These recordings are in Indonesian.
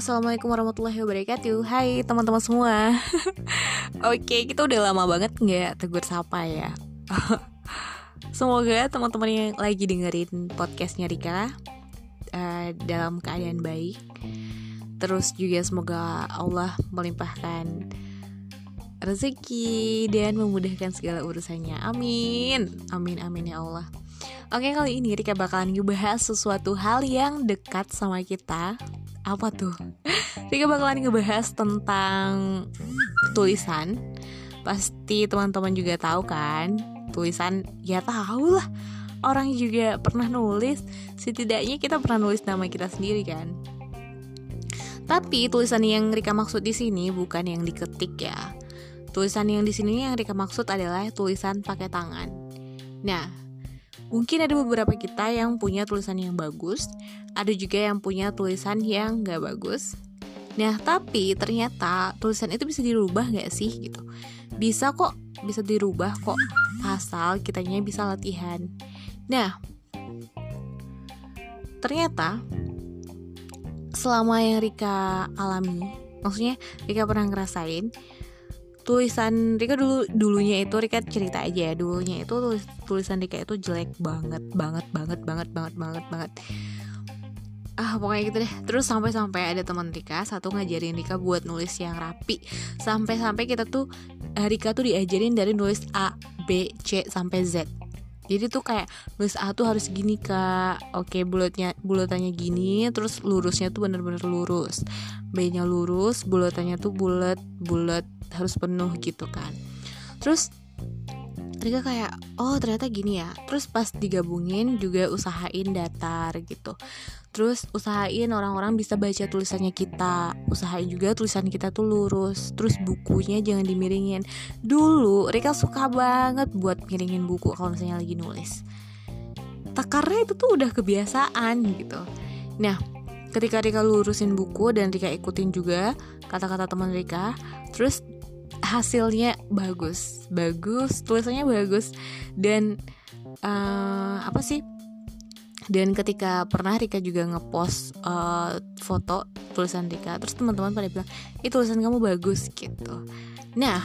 Assalamualaikum warahmatullahi wabarakatuh. Hai teman-teman semua. Oke kita udah lama banget nggak tegur sapa ya. Semoga teman-teman yang lagi dengerin podcastnya Rika uh, Dalam keadaan baik. Terus juga semoga Allah melimpahkan rezeki dan memudahkan segala urusannya. Amin. Amin amin ya Allah. Oke kali ini Rika bakalan ngebahas sesuatu hal yang dekat sama kita Apa tuh? Rika bakalan ngebahas tentang tulisan. Pasti teman-teman juga tahu kan? Tulisan ya tahu lah. Orang juga pernah nulis. Setidaknya kita pernah nulis nama kita sendiri kan? Tapi tulisan yang Rika maksud di sini bukan yang diketik ya. Tulisan yang di sini yang Rika maksud adalah tulisan pakai tangan. Nah, Mungkin ada beberapa kita yang punya tulisan yang bagus, ada juga yang punya tulisan yang gak bagus. Nah, tapi ternyata tulisan itu bisa dirubah gak sih gitu? Bisa kok, bisa dirubah kok, asal kitanya bisa latihan. Nah, ternyata selama yang Rika alami, maksudnya Rika pernah ngerasain, tulisan Rika dulu dulunya itu Rika. Cerita aja ya dulunya itu tulis, tulisan Rika itu jelek banget banget banget banget banget banget banget. Ah pokoknya gitu deh. Terus sampai sampai ada teman Rika satu ngajarin Rika buat nulis yang rapi. Sampai sampai kita tuh eh, Rika tuh diajarin dari nulis A B C sampai Z jadi tuh kayak nulis A tuh harus gini kak. Oke bulatnya bulatannya gini terus lurusnya tuh bener-bener lurus. B nya lurus bulatannya tuh bulat bulat harus penuh gitu kan. Terus Rika kayak oh ternyata gini ya. Terus pas digabungin juga usahain datar gitu terus usahain orang-orang bisa baca tulisannya kita. Usahain juga tulisan kita tuh lurus. Terus bukunya jangan dimiringin. Dulu Rika suka banget buat miringin buku kalau misalnya lagi nulis. Tak karena itu tuh udah kebiasaan gitu. Nah ketika Rika lurusin buku dan Rika ikutin juga kata-kata teman Rika terus hasilnya bagus. Bagus tulisannya bagus. Dan uh, apa sih dan ketika pernah Rika juga ngepost uh, foto tulisan Rika terus teman-teman pada bilang itu tulisan kamu bagus gitu. Nah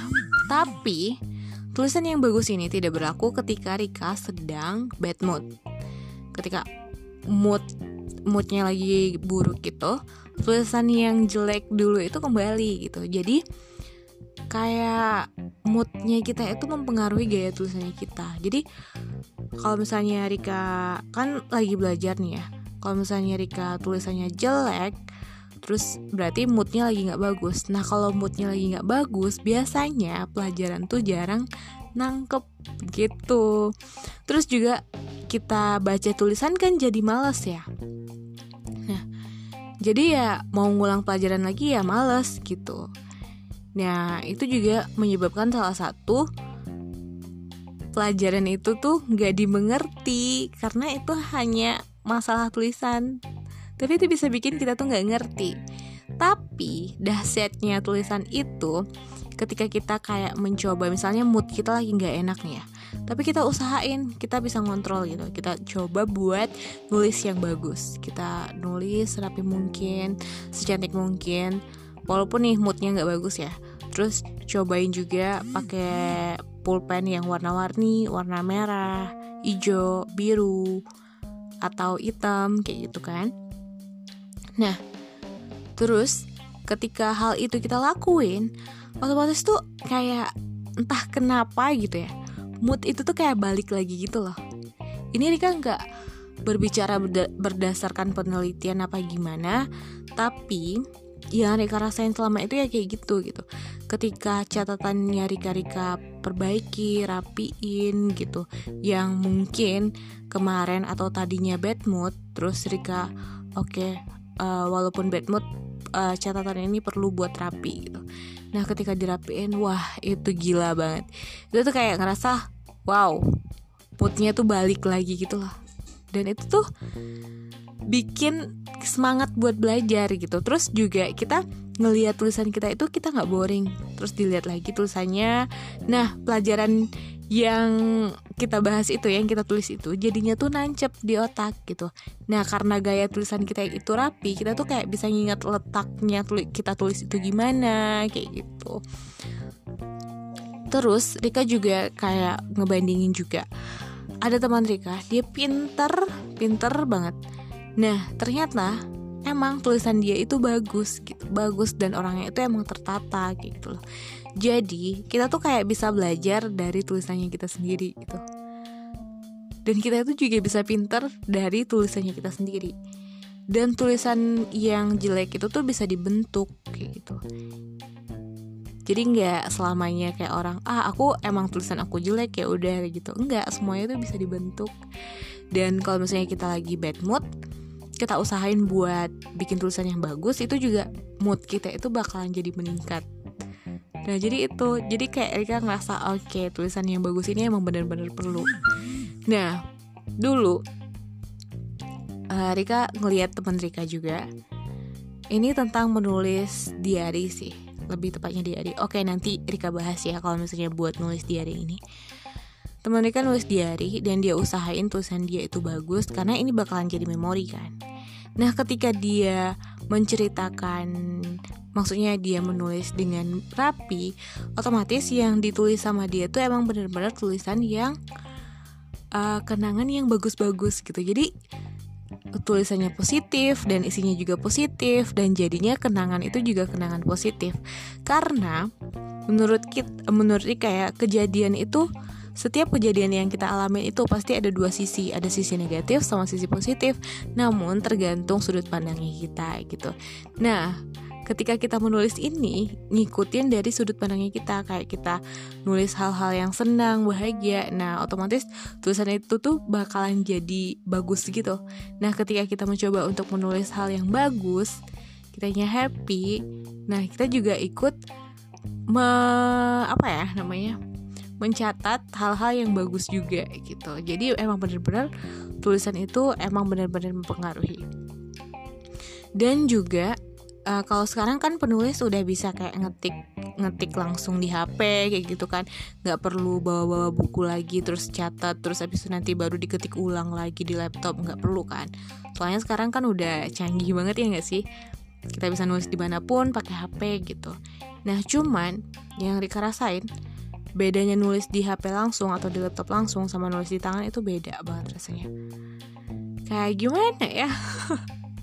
tapi tulisan yang bagus ini tidak berlaku ketika Rika sedang bad mood. Ketika mood moodnya lagi buruk gitu tulisan yang jelek dulu itu kembali gitu. Jadi kayak moodnya kita itu mempengaruhi gaya tulisannya kita. Jadi kalau misalnya Rika kan lagi belajar nih ya. Kalau misalnya Rika tulisannya jelek terus berarti moodnya lagi nggak bagus. Nah kalau moodnya lagi nggak bagus biasanya pelajaran tuh jarang nangkep gitu. Terus juga kita baca tulisan kan jadi males ya. Nah jadi ya mau ngulang pelajaran lagi ya males gitu nah itu juga menyebabkan salah satu pelajaran itu tuh gak dimengerti karena itu hanya masalah tulisan. Tapi itu bisa bikin kita tuh gak ngerti. Tapi dahsyatnya tulisan itu ketika kita kayak mencoba misalnya mood kita lagi gak enak nih ya tapi kita usahain kita bisa ngontrol gitu. Kita coba buat nulis yang bagus. Kita nulis rapi mungkin secantik mungkin walaupun nih moodnya nggak bagus ya terus cobain juga pakai pulpen yang warna-warni, warna merah, hijau, biru, atau hitam kayak gitu kan. Nah, terus ketika hal itu kita lakuin, otomatis tuh kayak entah kenapa gitu ya, mood itu tuh kayak balik lagi gitu loh. Ini Rika nggak berbicara berdasarkan penelitian apa gimana, tapi yang Rika rasain selama itu ya kayak gitu gitu. Ketika catatannya Rika-Rika perbaiki, rapiin gitu. Yang mungkin kemarin atau tadinya bad mood terus Rika oke okay, uh, eh, walaupun bad mood uh, catatan ini perlu buat rapi gitu. Nah ketika dirapiin wah itu gila banget. Itu tuh kayak ngerasa wow moodnya tuh balik lagi gitu loh. Dan itu tuh bikin semangat buat belajar gitu. Terus juga kita ngelihat tulisan kita itu kita nggak boring. Terus dilihat lagi tulisannya. Nah pelajaran yang kita bahas itu yang kita tulis itu jadinya tuh nancep di otak gitu. Nah karena gaya tulisan kita itu rapi kita tuh kayak bisa nginget letaknya tulis kita tulis itu gimana kayak gitu. Terus Rika juga kayak ngebandingin juga. Ada teman Rika dia pinter pinter banget nah ternyata emang tulisan dia itu bagus gitu. Bagus dan orangnya itu emang tertata gitu loh. Jadi kita tuh kayak bisa belajar dari tulisannya kita sendiri gitu. Dan kita itu juga bisa pinter dari tulisannya kita sendiri. Dan tulisan yang jelek itu tuh bisa dibentuk gitu. Jadi nggak selamanya kayak orang ah aku emang tulisan aku jelek ya udah gitu. Enggak semuanya itu bisa dibentuk. Dan kalau misalnya kita lagi bad mood kita usahain buat bikin tulisan yang bagus itu juga mood kita itu bakalan jadi meningkat. Nah jadi itu jadi kayak Erika ngerasa oke okay, tulisan yang bagus ini emang bener-bener perlu. Nah dulu uh, Rika ngeliat teman Rika juga ini tentang menulis diary sih lebih tepatnya diary. Oke nanti Rika bahas ya kalau misalnya buat nulis diary ini teman Rika nulis diary dan dia usahain tulisan dia itu bagus karena ini bakalan jadi memori kan? Nah ketika dia menceritakan maksudnya dia menulis dengan rapi otomatis yang ditulis sama dia tuh emang bener-bener tulisan yang uh, kenangan yang bagus-bagus gitu. Jadi tulisannya positif dan isinya juga positif dan jadinya kenangan itu juga kenangan positif. Karena menurut kita menurut kayak kejadian itu setiap kejadian yang kita alami itu pasti ada dua sisi, ada sisi negatif sama sisi positif. Namun tergantung sudut pandangnya kita gitu. Nah, ketika kita menulis ini ngikutin dari sudut pandangnya kita kayak kita nulis hal-hal yang senang bahagia nah otomatis tulisan itu tuh bakalan jadi bagus gitu nah ketika kita mencoba untuk menulis hal yang bagus kitanya happy nah kita juga ikut me apa ya namanya mencatat hal-hal yang bagus juga gitu. Jadi emang bener-bener tulisan itu emang bener-bener mempengaruhi. Dan juga uh, kalau sekarang kan penulis udah bisa kayak ngetik ngetik langsung di HP kayak gitu kan. Nggak perlu bawa-bawa buku lagi terus catat terus habis itu nanti baru diketik ulang lagi di laptop nggak perlu kan. Soalnya sekarang kan udah canggih banget ya nggak sih? Kita bisa nulis di mana pun pakai HP gitu. Nah cuman yang Rika rasain bedanya nulis di HP langsung atau di laptop langsung sama nulis di tangan itu beda banget rasanya. Kayak gimana ya?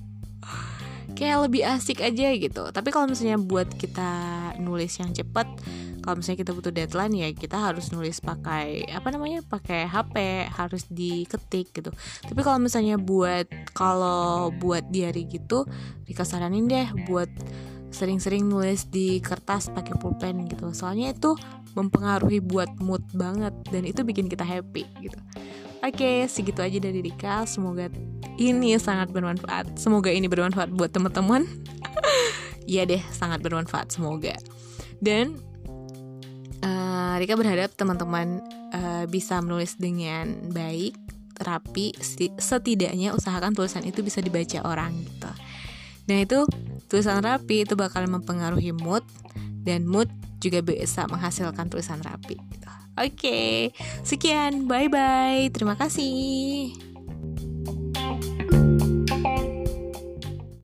Kayak lebih asik aja gitu. Tapi kalau misalnya buat kita nulis yang cepat kalau misalnya kita butuh deadline ya kita harus nulis pakai apa namanya pakai HP harus diketik gitu. Tapi kalau misalnya buat kalau buat diary gitu dikasaranin deh buat sering-sering nulis di kertas pakai pulpen gitu. Soalnya itu mempengaruhi buat mood banget dan itu bikin kita happy gitu. Oke segitu aja dari Rika semoga ini sangat bermanfaat. Semoga ini bermanfaat buat teman-teman. Iya deh sangat bermanfaat semoga. Dan uh, Rika berharap teman-teman uh, bisa menulis dengan baik rapi setidaknya usahakan tulisan itu bisa dibaca orang gitu. Nah itu tulisan rapi itu bakal mempengaruhi mood dan mood juga bisa menghasilkan tulisan rapi. Gitu. Oke, sekian, bye bye, terima kasih.